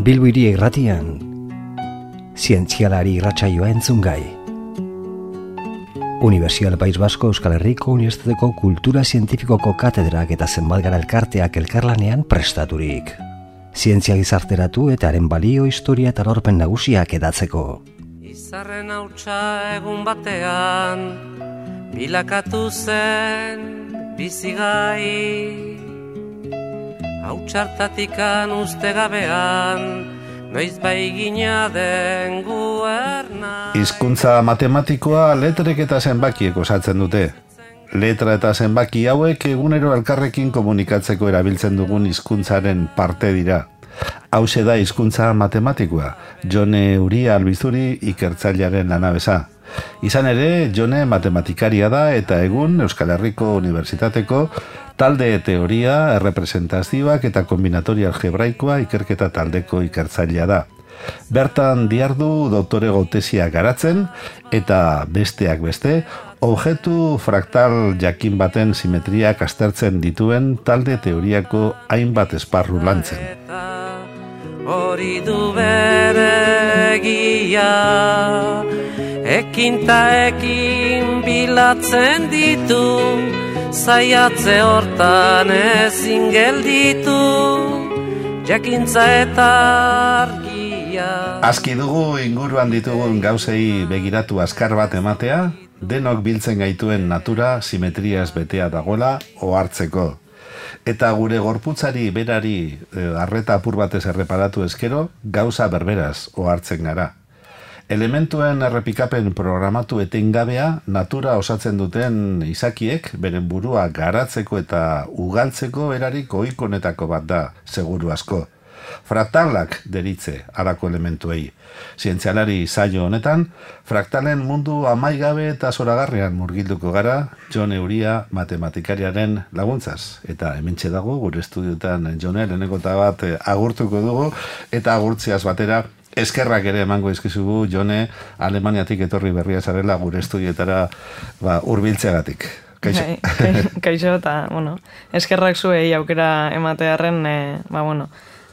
Bilbiri irratian, zientzialari irratsaioa entzun gai. Universial País Basko Euskal Herriko Unibertsitateko Kultura Zientifikoko Katedrak eta zenbat elkarteak elkarlanean prestaturik. Zientzia gizarteratu eta haren balio historia eta lorpen nagusiak edatzeko. Izarren hautsa egun batean, bilakatu zen bizigai. Hautsartatikan uste gabean, noiz bai gina den guerna. Hizkuntza matematikoa letrek eta zenbakiek osatzen dute. Letra eta zenbaki hauek egunero elkarrekin komunikatzeko erabiltzen dugun hizkuntzaren parte dira. Hau da hizkuntza matematikoa, Jone Uria Albizuri ikertzailearen lanabesa. Izan ere, Jone matematikaria da eta egun Euskal Herriko Unibertsitateko talde teoria, errepresentazioak eta kombinatoria algebraikoa ikerketa taldeko ikertzailea da. Bertan diardu doktore gotesia garatzen eta besteak beste, objektu fraktal jakin baten simetriak aztertzen dituen talde teoriako hainbat esparru lantzen. Hori du beregia, ekin ta ekin bilatzen ditu, zaiatze hortan ezin gelditu, jakintza eta argia. Aski dugu inguruan ditugun gauzei begiratu azkar bat ematea, denok biltzen gaituen natura simetriaz betea dagoela ohartzeko. Eta gure gorputzari berari e, arreta apur batez erreparatu eskero, gauza berberaz ohartzen gara. Elementuen errepikapen programatu etengabea natura osatzen duten izakiek beren burua garatzeko eta ugaltzeko erarik oikonetako bat da, seguru asko. Fraktalak deritze arako elementuei. Zientzialari saio honetan, fraktalen mundu amaigabe eta zoragarrian murgilduko gara, John Euria matematikariaren laguntzaz. Eta hementxe dago, gure estudiotan Jone, leheneko bat eh, agurtuko dugu, eta agurtziaz batera, eskerrak ere emango izkizugu, Jone, Alemaniatik etorri berria zarela gure estudietara ba, urbiltzeagatik. Kaixo. Bai, kaixo eta, bueno, eskerrak zuei aukera ematearen, e, ba, bueno,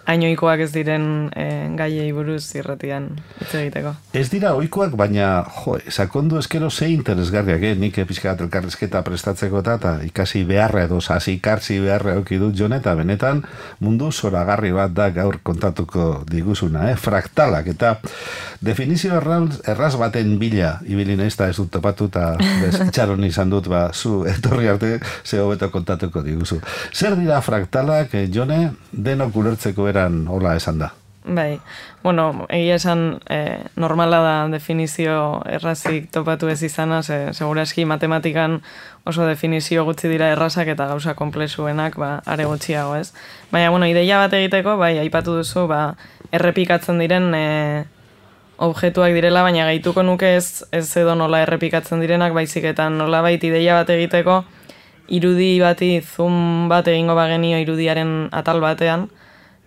ainoikoak ez diren e, gaiei buruz irratian hitz egiteko. Ez dira ohikoak, baina jo, sakondu eskero ze interesgarriak, eh? nik epizkat elkarrezketa prestatzeko eta, eta ikasi beharra edo hasi ikartzi beharra auki dut jone, eta benetan mundu zoragarri bat da gaur kontatuko diguzuna, eh? fraktalak, eta definizio erraz, erraz baten bila, ibili ez da ez dut topatu, eta txaron izan dut, ba, zu etorri arte, ze hobeto kontatuko diguzu. Zer dira fraktalak, eh, jone, denok ulertzeko eran hola esan da. Bai, bueno, egia esan e, normala da definizio errazik topatu ez izana, ze, segura eski matematikan oso definizio gutxi dira errazak eta gauza komplexuenak, ba, are gutxiago ez. Baina, bueno, ideia bat egiteko, bai, aipatu duzu, ba, errepikatzen diren e, objektuak direla, baina gaituko nuke ez, ez edo nola errepikatzen direnak, baizik eta nola bait ideia bat egiteko, irudi bati, zoom bat egingo bagenio irudiaren atal batean,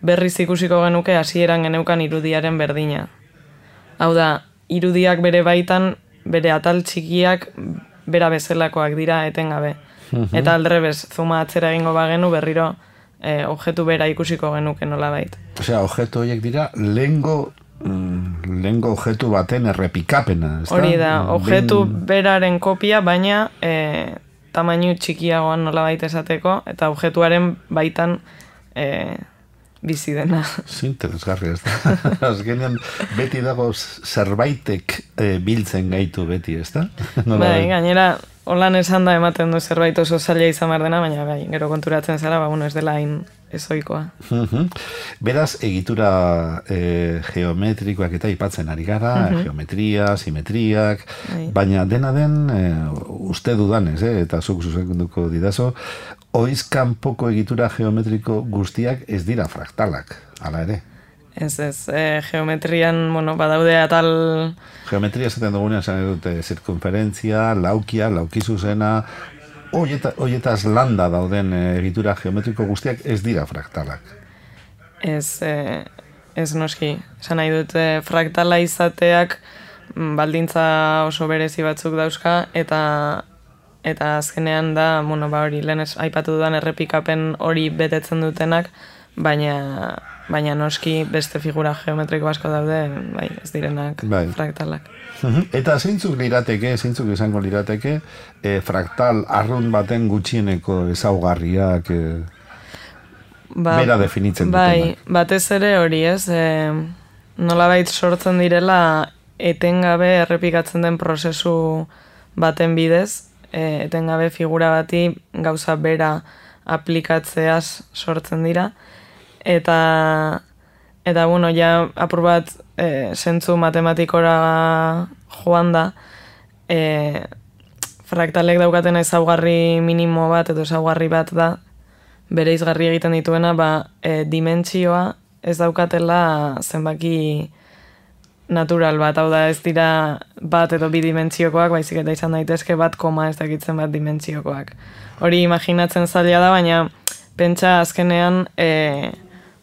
berriz ikusiko genuke hasieran geneukan irudiaren berdina. Hau da, irudiak bere baitan, bere atal txikiak bera bezalakoak dira etengabe. Mhm. Eta aldrebez, zuma atzera egingo bagenu berriro e, objektu bera ikusiko genuke nola bait. Osea, objektu horiek dira lengo mm, lengo objektu baten errepikapena. Hori da, objektu beraren kopia, baina e, tamainu txikiagoan nola baita esateko, eta objektuaren baitan e, bizi dena. Zinteresgarri ez da. Azkenean beti dago zerbaitek e, biltzen gaitu beti, ez da? bai, gainera, holan esan da ematen du zerbait oso zaila izan behar dena, baina bai, gero konturatzen zara, ba, bueno, ez dela hain ezoikoa. Beraz, egitura e, geometrikoak eta ipatzen ari gara, geometria, simetriak, bai. baina dena den, e, uste dudanez, eh, eta zuk zuzenduko didazo, oizkan poko egitura geometriko guztiak ez dira fraktalak, ala ere? Ez ez, e, geometrian, bueno, badaude atal... Geometria zaten dugunean zan dute zirkunferentzia, laukia, laukizu zena, hoietaz landa dauden e, egitura geometriko guztiak ez dira fraktalak. Ez, e, ez noski, esan nahi dute fraktala izateak mm, baldintza oso berezi batzuk dauzka, eta eta azkenean da, bueno, ba hori, lehen aipatu dudan errepikapen hori betetzen dutenak, baina, baina noski beste figura geometriko asko daude, bai, ez direnak Bai. fraktalak. Mhm. Eta zeintzuk lirateke, zeintzuk izango lirateke, e, fraktal arrun baten gutxieneko ezaugarriak e, Ba, bera definitzen Bai, dutenak. batez ere hori ez, e, nolabait sortzen direla etengabe errepikatzen den prozesu baten bidez, e, etengabe figura bati gauza bera aplikatzeaz sortzen dira, eta eta bueno, ja apur bat e, zentzu matematikora joan da, e, fraktalek daukaten ezaugarri minimo bat edo ezaugarri bat da, bere izgarri egiten dituena, ba, e, dimentsioa ez daukatela zenbaki natural bat, hau da ez dira bat edo bi dimentsiokoak, baizik eta izan daitezke bat koma ez dakitzen bat dimentsiokoak. Hori imaginatzen zaila da, baina pentsa azkenean, e,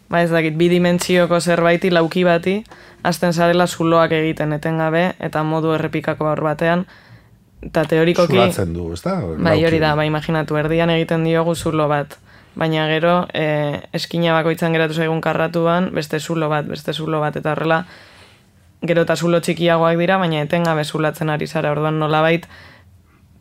ba ez dakit, bi dimentsioko zerbaiti lauki bati, hasten zarela zuloak egiten etengabe, eta modu errepikako hor batean, eta teorikoki... Zulatzen du, ez da? Bai, hori da, bai, imaginatu, erdian egiten diogu zulo bat. Baina gero, e, eskina bakoitzan geratu zaigun karratuan, beste zulo bat, beste zulo bat, eta horrela, gero eta zulo txikiagoak dira, baina etengabe zulatzen ari zara, orduan nolabait,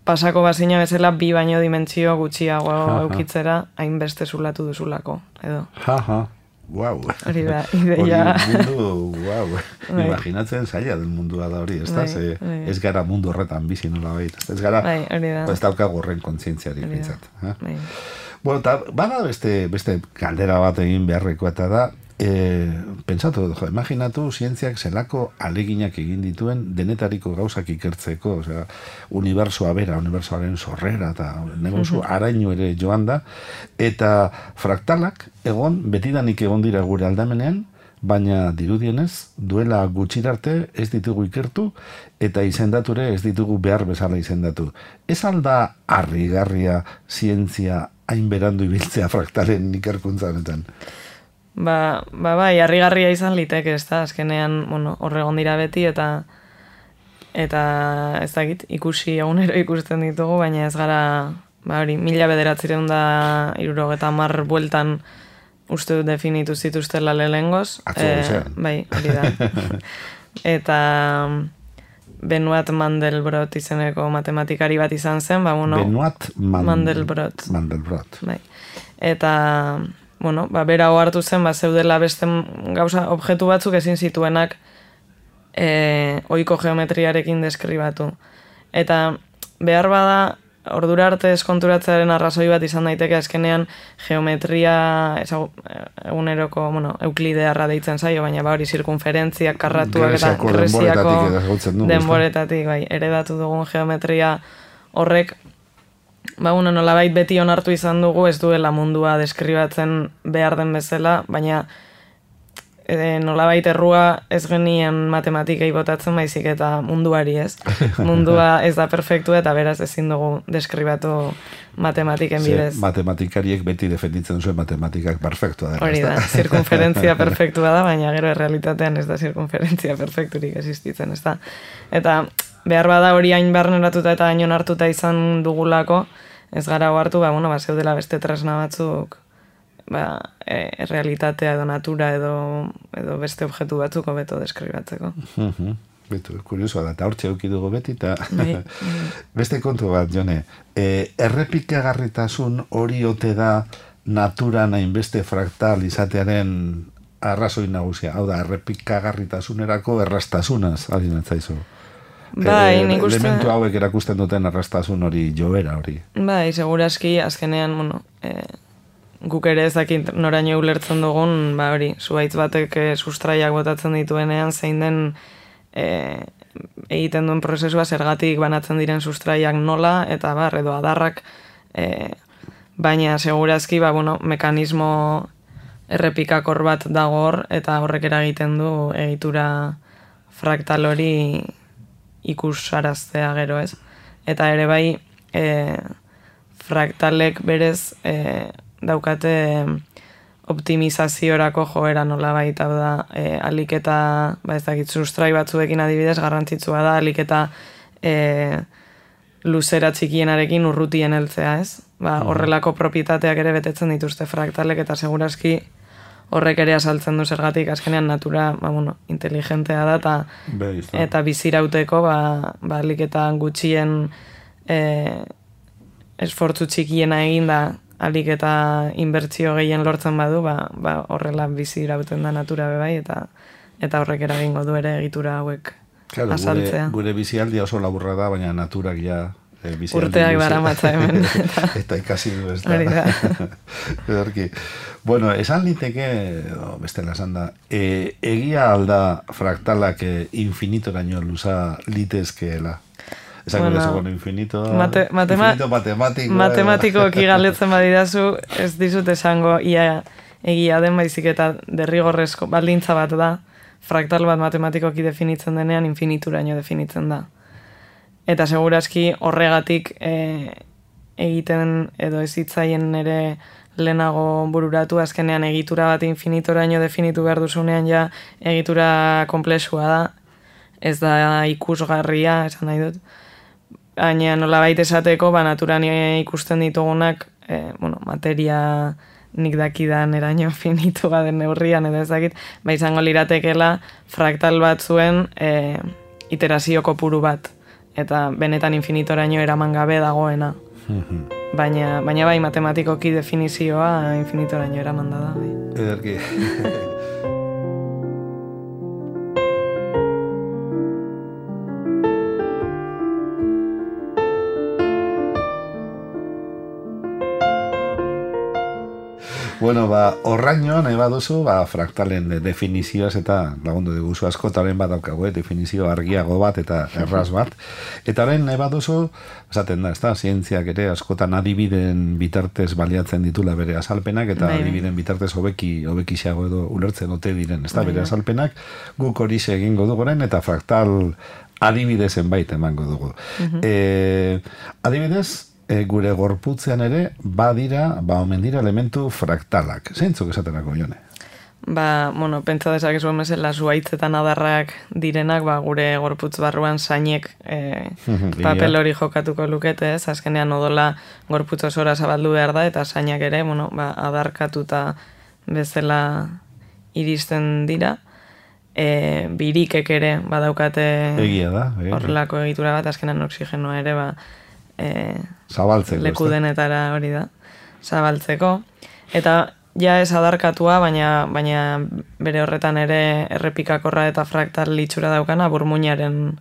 pasako bazina bezala bi baino dimentsio gutxiago eukitzera, hainbeste zulatu duzulako, edo. Ja, ja. Wow. Hori da, ideia. Hori mundu, wow. Bai. Imaginatzen zaila den mundua da hori, ez da? Bai, Ze bai. ez gara mundu horretan bizi nola baita. Ez gara, Bai, hori da. ez daukagu horren kontzientziari pintzat. eh? Bai. Bueno, eta bada beste, beste galdera bat egin beharreko eta da, e, pentsatu, jo, imaginatu zientziak zelako aleginak egin dituen denetariko gauzak ikertzeko, osea, unibersoa bera, unibersoaren sorrera, eta negozu araño ere joan da, eta fraktalak egon, betidanik egon dira gure aldamenean, baina dirudienez, duela gutxirarte ez ditugu ikertu, eta izendature ez ditugu behar bezala izendatu. Ez alda harrigarria zientzia hain berandu ibiltzea fraktalen ikerkuntza. Ba, ba bai, harrigarria izan liteke, ez da, azkenean, bueno, horregon dira beti, eta eta ez dakit, ikusi egunero ikusten ditugu, baina ez gara, ba hori, mila bederatzireun da irurogeta mar bueltan uste dut definitu zituztela lehengoz. Atzo goizean. bai, hori da. eta Benuat Mandelbrot izeneko matematikari bat izan zen, ba, bueno, Benoit Man- Mandelbrot. Mandelbrot. Bai. Eta, bueno, ba, bera hartu zen, ba, zeudela beste gauza, objektu batzuk ezin zituenak e, oiko geometriarekin deskribatu. Eta behar bada, ordura arte eskonturatzearen arrazoi bat izan daiteke azkenean geometria ezagu, eguneroko, bueno, euklidearra deitzen zaio, baina ba hori zirkunferentziak, karratuak eta Greziako denboretatik denboretatik, bai, eredatu dugun geometria horrek ba, bueno, nolabait beti onartu izan dugu ez duela mundua deskribatzen behar den bezala, baina e, nolabait errua ez genien matematikei botatzen baizik eta munduari ez. Mundua ez da perfektu eta beraz ezin dugu deskribatu matematiken Ze bidez. matematikariek beti defenditzen zuen matematikak perfektua dela. Hori da, zirkunferentzia perfektua da, baina gero errealitatean ez da zirkunferentzia perfekturik existitzen, ez da. Eta behar bada hori hain barneratuta eta hain onartuta izan dugulako, ez gara hartu, ba, bueno, ba, zeudela beste tresna batzuk, ba, e, realitatea edo natura edo, edo beste objektu batzuk hobeto deskribatzeko. Mhm. Betu, kuriosoa da, eta hortxe dugu beti, eta Bai, beste kontu bat, jone, e, errepikagarritasun hori ote da naturan hainbeste fraktal izatearen arrazoi nagusia, hau da, errepikagarritasunerako errastasunaz, ari natzaizu. Bai, Eh, nik uste... Elementu hauek erakusten duten arrastasun hori joera hori. Bai, seguraski azkenean, bueno, e, guk ere ezakit noraino ulertzen dugun, ba hori, zuaitz batek e, sustraiak botatzen dituenean, zein den e, egiten duen prozesua zergatik banatzen diren sustraiak nola, eta bar, edo adarrak, e, baina segurazki, ba, bueno, mekanismo errepikakor bat dago hor, eta horrek eragiten du egitura fraktal hori ikusaraztea gero ez. Eta ere bai, e, fraktalek berez e, daukate optimizaziorako joera nola baita da e, aliketa, ba ez dakit, sustrai batzuekin adibidez garrantzitsua da aliketa e, luzera txikienarekin urrutien heltzea ez. Ba, horrelako propietateak ere betetzen dituzte fraktalek eta seguraski horrek ere azaltzen du zergatik, azkenean natura, ba, bueno, inteligentea da, eta, izan. eta bizirauteko, ba, ba eta gutxien e, esfortzu txikiena egin da, alik eta inbertsio gehien lortzen badu, ba, ba horrela bizirauten da natura bebai, eta eta horrek eragingo du ere egitura hauek Claro, gure, azaltzea. gure bizialdia oso laburra da, baina naturak ja eh, bizialdi Urteak luze. daramatza hemen. eta ikasi du ez da. Hori da. Bueno, esan liteke, o, bestela esan da, e, egia alda fraktalak e, infinitoraino luza litezkeela. Esan Bueno, bueno, bueno, infinito, mate- matema- infinito matematiko. Matematikoki galdetzen badidazu, ez dizut esango ia egia den baizik eta derrigorrezko baldintza bat da, fraktal bat matematikoki definitzen denean infinituraino definitzen da. Eta segurazki horregatik e, egiten edo ez hitzaien ere lehenago bururatu, azkenean egitura bat infinitoraino definitu behar duzunean ja egitura komplexua da, ez da ikusgarria, esan nahi dut. Baina nola baita esateko, ba, naturan ikusten ditugunak, e, bueno, materia nik dakidan eraino finitu den neurrian edo ez ba izango liratekela fraktal bat zuen e, iterazio kopuru bat. Eta benetan infinitoraino eraman gabe dagoena. Baina, baina bai matematikoki definizioa infinitoraino eraman da da. Bai. Ederki. Bueno, ba, horraino nahi baduzu, ba, fraktalen de- definizioaz eta lagundu diguzu askotaren bat daukagu, eh, definizio argiago bat eta erraz bat. Eta horren nahi baduzu, esaten da, ez da, zientziak ere askotan adibiden bitartez baliatzen ditula bere azalpenak, eta Bai, bai. adibiden bitartez hobeki, hobekiago edo ulertzen ote diren, ez da, Bai, bere bai. azalpenak, guk hori egingo dugu orain, eta fraktal adibide zenbait emango dugu. e, adibidez, e, gure gorputzean ere, badira, ba, omen dira elementu fraktalak. Zeintzuk esatenako jone? Ba, bueno, pentsa dezakezu mesela zuaitzetan adarrak direnak, ba, gure gorputz barruan zainek e, Mhm, papel hori jokatuko lukete, ez? Azkenean odola gorputz osora zabaldu behar da, eta zainak ere, bueno, ba, adarkatuta bezala iristen dira. E, birikek ere badaukate Egia da. eh? horrelako egitura bat, azkenan oxigenoa ere, ba, e, Zabaltzeko. leku denetara hori da, zabaltzeko. Eta ja ez adarkatua, baina, baina bere horretan ere errepikakorra eta fraktal litxura daukana burmuinaren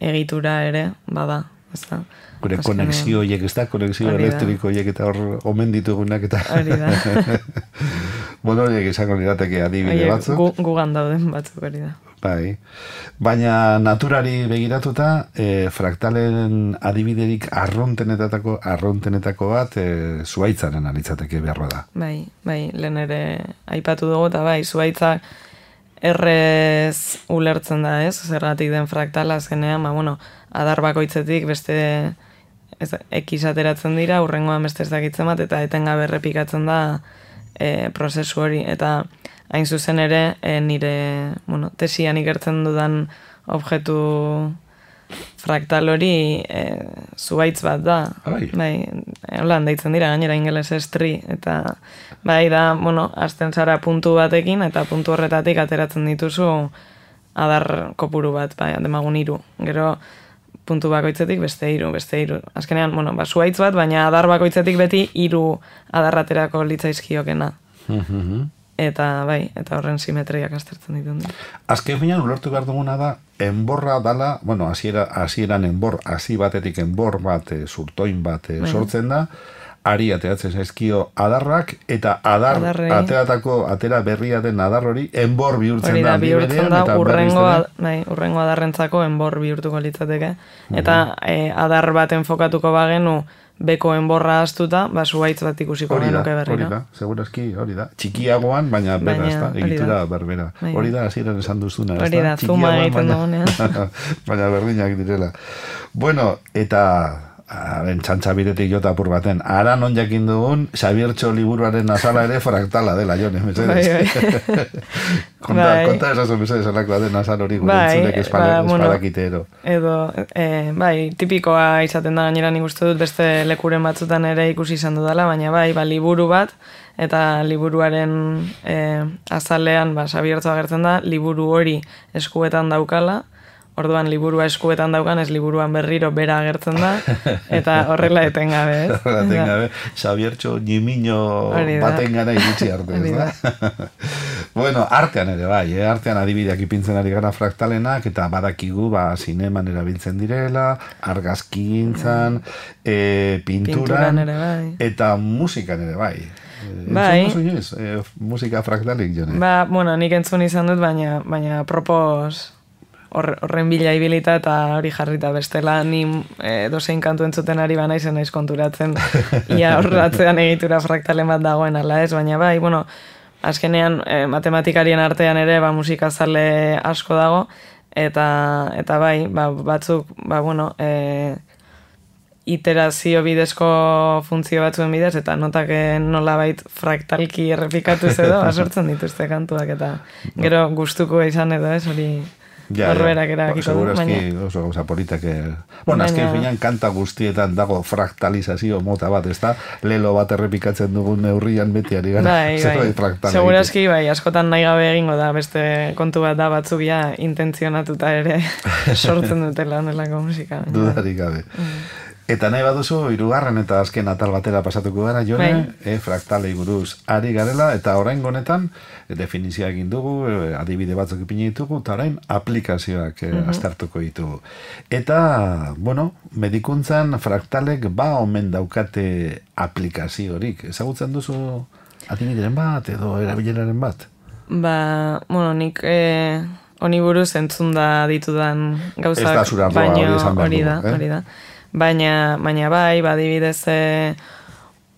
egitura ere, bada. Ez da. Gure konexio horiek, ez da? Konexio elektriko horiek eta hor omen ditugunak eta... Hori da. bueno, horiek izango lirateke adibide batzuk. gu, gugan dauden batzuk hori da. Bai. Baina naturari begiratuta, e, fraktalen adibiderik arrontenetako, arrontenetako bat e, zuaitzaren alitzateke beharra da. Bai, bai, lehen ere aipatu dugu, eta bai, zuaitzak errez ulertzen da, ez? Zergatik den fraktala azkenean, ba, bueno, adar bakoitzetik beste ez, ekiz ateratzen dira, urrengoan beste ez dakitzen bat, eta etengabe errepikatzen da e, prozesu hori. Eta hain zuzen ere, e, nire, bueno, tesian ikertzen dudan objektu fraktal hori e, zuaitz bat da. Bai. Bai, holan deitzen dira, gainera ingeles estri, eta bai da, bueno, azten zara puntu batekin, eta puntu horretatik ateratzen dituzu adar kopuru bat, bai, demagun hiru. Gero, puntu bakoitzetik beste hiru, beste hiru. Azkenean, bueno, ba, zuaitz bat, baina adar bakoitzetik beti hiru adarraterako litzaizkiokena. Eta, bai, eta horren simetriak aztertzen ditun. Azken finean ulertu behar duguna da, enborra dala, bueno, hasiera hasieran enbor, hasi batetik enbor bat, e, surtoin bat e, Bai. sortzen da, ari ateratzen zaizkio adarrak, eta adar, Adarrei. ateratako, atera berria den adar hori, enbor bihurtzen Hori da, aldi bihurtzen da eta urrengo, bai, urrengo adarrentzako enbor bihurtuko litzateke. Eta e, adar bat enfokatuko bagenu beko enborra astuta, ba zuaitz bat ikusiko Hori da, genuke hori da, segurazki, hori da. Txikiagoan, baina bera, Baina, ez da, egitura da. berbera. Bai. Hori da, hasieran esan duzuna, Hori da, zuma egiten dugunean. baina berdinak direla. Bueno, eta haren txantxabiretik jota apur baten, ara non jakin dugun, Xabiertxo liburuaren azala ere fraktala dela, jone, mesedez. Bai, bai. konta, Bai. konta esaso, mesedez, den azal hori gure Bai, entzulek ba. Edo, e, bai, tipikoa izaten da gainera nik uste dut beste lekuren batzutan ere ikusi izan dudala, baina bai, ba, liburu bat, eta liburuaren e, azalean, ba, sabiertzu agertzen da, liburu hori eskuetan daukala, orduan liburua eskuetan daukan, ez liburuan berriro bera agertzen da, eta horrela etengabe, ez? Horrela gabe, Xabiertxo da. baten gara iritsi arte, ez da? bueno, artean ere bai, eh? artean adibideak ipintzen ari gara fraktalenak, eta badakigu, ba, zineman erabiltzen direla, argazkintzan, e, pinturan, Pinturan ere bai. eta musikan ere bai. Eh, Bai. entzun? Eh, musika fraktalik, jone? Ba, bueno, nik entzun izan dut, baina, baina propos horren bila ibilita eta hori jarrita bestela ni e, dozein kantu entzuten ari bana izen naiz konturatzen. Ia horratzean egitura fraktalen bat dagoen ala ez, baina bai, bueno, azkenean e, matematikarien artean ere ba, musikazale asko dago eta, eta bai, ba, batzuk, ba, bueno, e, iterazio bidezko funtzio batzuen bidez, eta notak nolabait fraktalki errepikatuz edo, basortzen dituzte kantuak, eta gero gustuko izan edo, ez, hori horberak erabakiko du, Segurazki baina... oso gauza politak. eh. Bueno, azken finean kanta guztietan dago fraktalizazio mota bat, ez da? Lelo bat errepikatzen dugun neurrian beti ari gara. Bai, bai. fraktal Segurazki, bai, askotan nahi gabe egingo da, beste kontu bat da batzuk ja intentzionatuta ere sortzen dutela honelako musika. Dudarik gabe. Eta nahi baduzu, hirugarren eta azken atal batera pasatuko gara, jone, Bai. e, fraktalei buruz ari garela, eta orain honetan e, definizioa egin dugu, e, adibide batzuk ipini ditugu, eta orain aplikazioak e, aztertuko ditugu. Eta, bueno, medikuntzan fraktalek ba omen daukate aplikaziorik. Ezagutzen duzu adibideren bat edo erabileraren bat? Ba, bueno, nik eh, honi buruz entzun da ditudan gauzak. Da baino- hori behar hori da, eh? Baina, baina bai, badibidez e,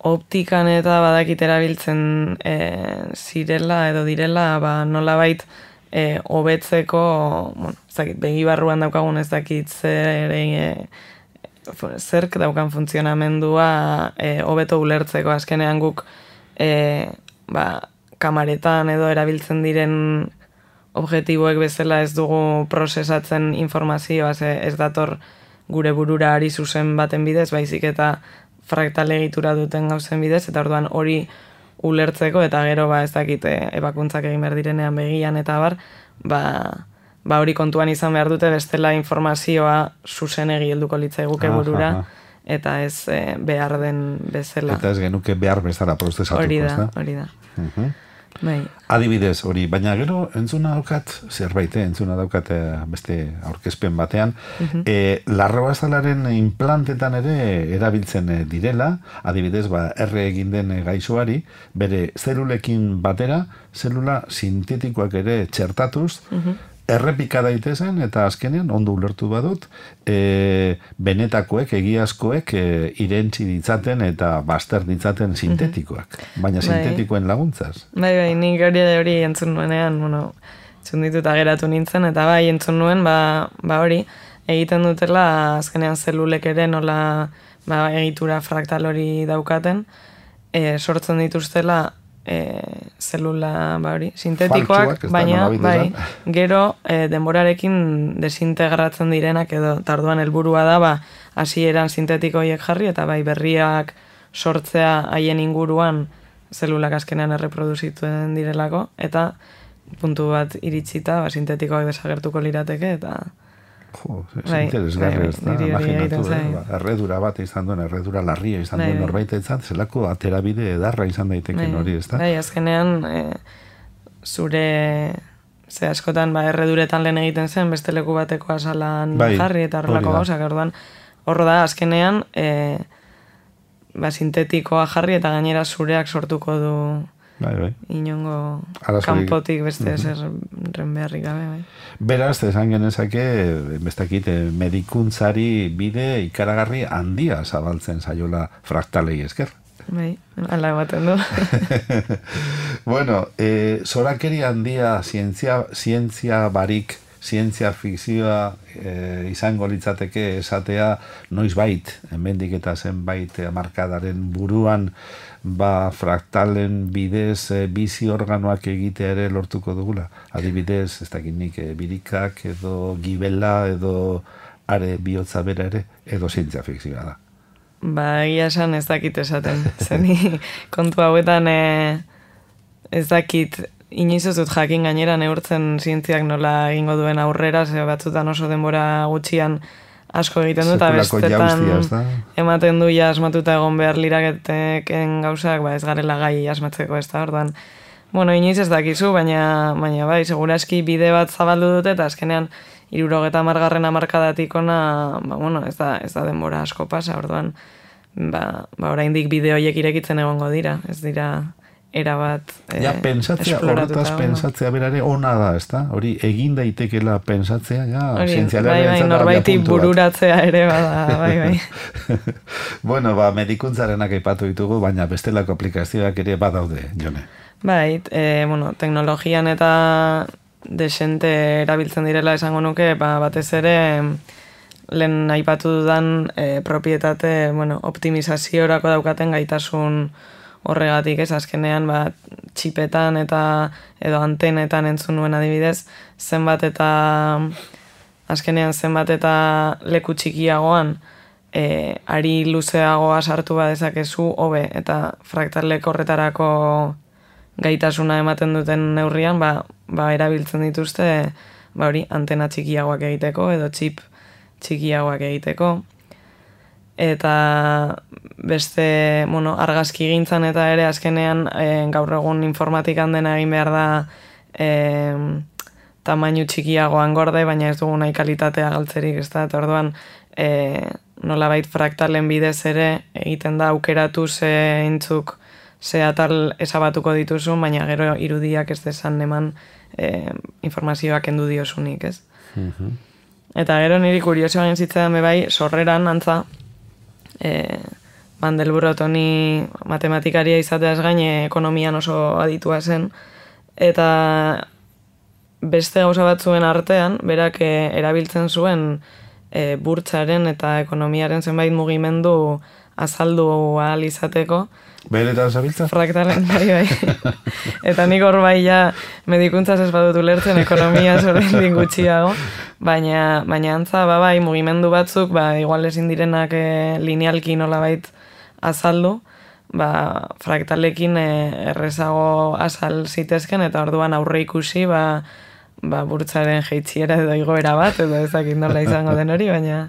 optikan eta badakit erabiltzen e, zirela edo direla, ba, nolabait e, hobetzeko, bueno, ez dakit, begi barruan daukagun ez dakit zer e, zerk daukan funtzionamendua e, hobeto ulertzeko. Azkenean guk e, ba, kamaretan edo erabiltzen diren objektiboek bezala ez dugu prozesatzen informazioa, ze ez dator gure burura ari zuzen baten bidez, baizik eta fraktal egitura duten gauzen bidez, eta orduan hori ulertzeko, eta gero ba ez dakite ebakuntzak egin behar direnean begian eta bar, ba, ba hori kontuan izan behar dute bestela informazioa zuzenegi helduko litzaiguke Aha, burura, aha. eta ez eh, behar den bezala. Eta ez genuke behar bezala prozesatuko, Hori ez da, da? hori da. Mhm. Bai. Adibidez hori, baina gero entzuna daukat, zerbait, eh, entzuna daukat eh, beste aurkezpen batean, Mhm. e, larrabazalaren implantetan ere erabiltzen eh, direla, adibidez, ba, erre egin den eh, gaixoari, bere zelulekin batera, zelula sintetikoak ere txertatuz, Mhm. Errepika daitezen eta azkenean ondo ulertu badut e, benetakoek, egiazkoek e, irentzi ditzaten eta baster ditzaten sintetikoak, baina Bai. sintetikoen laguntzaz. Bai, bai, nik hori hori entzun nuenean, bueno, entzun dituta geratu nintzen, eta bai, entzun nuen, ba, ba hori, egiten dutela azkenean zelulek ere nola ba, egitura fraktal hori daukaten, e, sortzen dituztela e, zelula ba hori, sintetikoak, Faltsuak, da, baina bai, gero e, denborarekin desintegratzen direnak edo tarduan helburua da ba hasieran sintetiko horiek jarri eta bai berriak sortzea haien inguruan zelulak azkenean erreproduzituen direlako eta puntu bat iritsita ba sintetikoak desagertuko lirateke eta Jo, Bai, interesgarri bai, ez da, imaginatu, eh, ba, erredura bat izan duen, erredura larria izan Bai, duen bai. norbait zelako aterabide edarra izan daiteken hori, ez da? Bai, azkenean e, zure ze askotan ba erreduretan lehen egiten zen beste leku bateko asalan Bai, jarri eta horrelako gauzak, orduan hor da azkenean e, ba sintetikoa jarri eta gainera zureak sortuko du Bai, bai. inongo kanpotik beste ezer ren beharrik gabe, bai. Beraz, esan genezake, bestakit, eh, medikuntzari bide ikaragarri handia zabaltzen zaiola fraktalei esker. Bai, ala ematen du. bueno, e, zorakeri handia zientzia, zientzia barik zientzia fikzioa e, izango litzateke esatea noiz bait, hemendik eta zenbait markadaren buruan ba fraktalen bidez e, bizi organoak egitea ere lortuko dugula. Adibidez, ez dakit nik, e, birikak edo gibela edo are bihotza bera ere, edo zientzia fikzioa da. Ba, egia esan ez dakit esaten. Zeni, kontu hauetan e, ez dakit inoiz ez dut jakin gainera neurtzen zientziak nola egingo duen aurrera, ze batzutan oso denbora gutxian asko egiten dut, eta bestetan ematen du ja asmatuta egon behar liraketeken gauzak, ba ez garela gai asmatzeko ez da, orduan. Bueno, inoiz ez dakizu, baina, baina bai, seguraski bide bat zabaldu dute, eta azkenean irurogeta margarren amarkadatik ona, ba, bueno, ez da, ez da denbora asko pasa, orduan, ba, ba oraindik bide horiek irekitzen egongo dira, ez dira era bat eh, ja, pensatzea, horretaz pensatzea berare ona da, ez da? Hori egin daitekela pensatzea, ja, bai, bai, norbaiti bururatzea ere bada, bai, bai. bueno, ba, medikuntzarenak aipatu ditugu, baina bestelako aplikazioak ere badaude, jone. Bai, e, bueno, teknologian eta desente erabiltzen direla esango nuke, ba, batez ere, lehen aipatu dudan e, propietate, bueno, optimizaziorako daukaten gaitasun horregatik ez azkenean ba, txipetan eta edo antenetan entzun nuen adibidez zenbat eta azkenean zenbat eta leku txikiagoan e, ari luzeagoa sartu badezakezu hobe eta fraktalek horretarako gaitasuna ematen duten neurrian ba, ba erabiltzen dituzte ba hori antena txikiagoak egiteko edo txip txikiagoak egiteko eta beste, bueno, argazki gintzan eta ere azkenean e, gaur egun informatikan dena egin behar da e, tamainu txikiagoan gorde, baina ez dugu nahi kalitatea galtzerik, ez da, eta orduan e, nola bait fraktalen bidez ere egiten da aukeratu ze intzuk ze atal esabatuko dituzu, baina gero irudiak ez desan eman e, informazioak endu diosunik, ez? Mm Eta gero niri kurioso egin zitzen bai sorreran antza, e, Mandelbrot honi matematikaria izateaz gaine ekonomian oso aditua zen, eta beste gauza batzuen artean, berak e, erabiltzen zuen e, burtsaren eta ekonomiaren zenbait mugimendu azaldu ahal izateko. Bere eta zabiltza? Fraktalen, bai, bai. eta nik hor bai ja medikuntzaz ez badutu lertzen ekonomia zoren gutxiago. Baina, baina antza, ba, bai, mugimendu batzuk, ba, igual ezin direnak e, linealki nola bait azaldu, ba, fraktalekin e, errezago azal zitezken, eta orduan aurre ikusi, ba, ba, burtzaren jeitziera edo igoera bat, edo ezakit nola izango den hori, baina,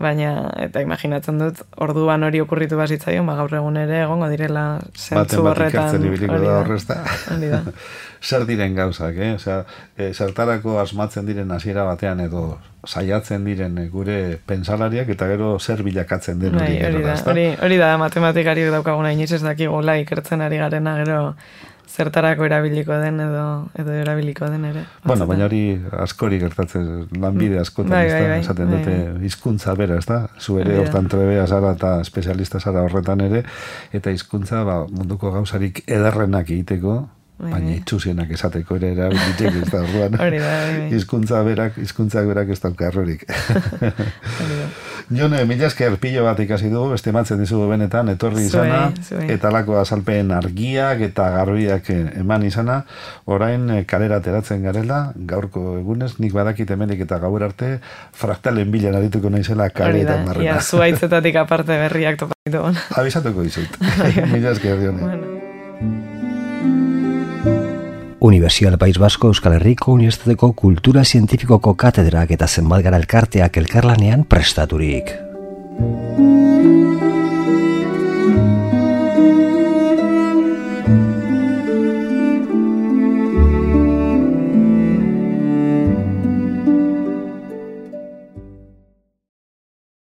baina, eta imaginatzen dut, orduan hori okurritu bazitzaion, ba, gaur egun ere egongo direla zentzu horretan. Baten da. Zer diren gauzak, eh? Osea, e, zertarako asmatzen diren hasiera batean edo saiatzen diren gure pensalariak eta gero zer bilakatzen den hori. Bai, hori, da, hori, hori da, matematikari daukaguna inoiz ez dakigula ikertzen ari garena gero zertarako erabiliko den edo edo erabiliko den ere. Bueno, baina hori askori gertatzen lanbide mm. askotan, bai, bai, bai, esaten bai, dute bai. hizkuntza bera, ezta? Zu ere hortan trebea zara eta espezialista zara horretan ere eta hizkuntza ba, munduko gauzarik ederrenak egiteko, baina itxusienak esateko ere erabilitek ez da orduan. Hizkuntza berak, hizkuntzak berak ez dauka errorik. Jone, mila esker pilo bat ikasi dugu, beste matzen dizugu benetan, etorri izana, eta lako azalpen argiak eta garbiak eman izana, orain eh, kalera teratzen garela, gaurko egunez, nik badakit hemenik eta gaur arte, fraktalen bilan arituko naizela kaleetan marrena. Ia, zuaitzetatik aparte berriak topatu. Abizatuko dizut. Mila esker, Jone. Bueno. Universidad País Vasco Euskal Herriko Unibertsitateko Kultura Zientifikoko Katedrak eta zenbat gara elkarteak elkarlanean prestaturik.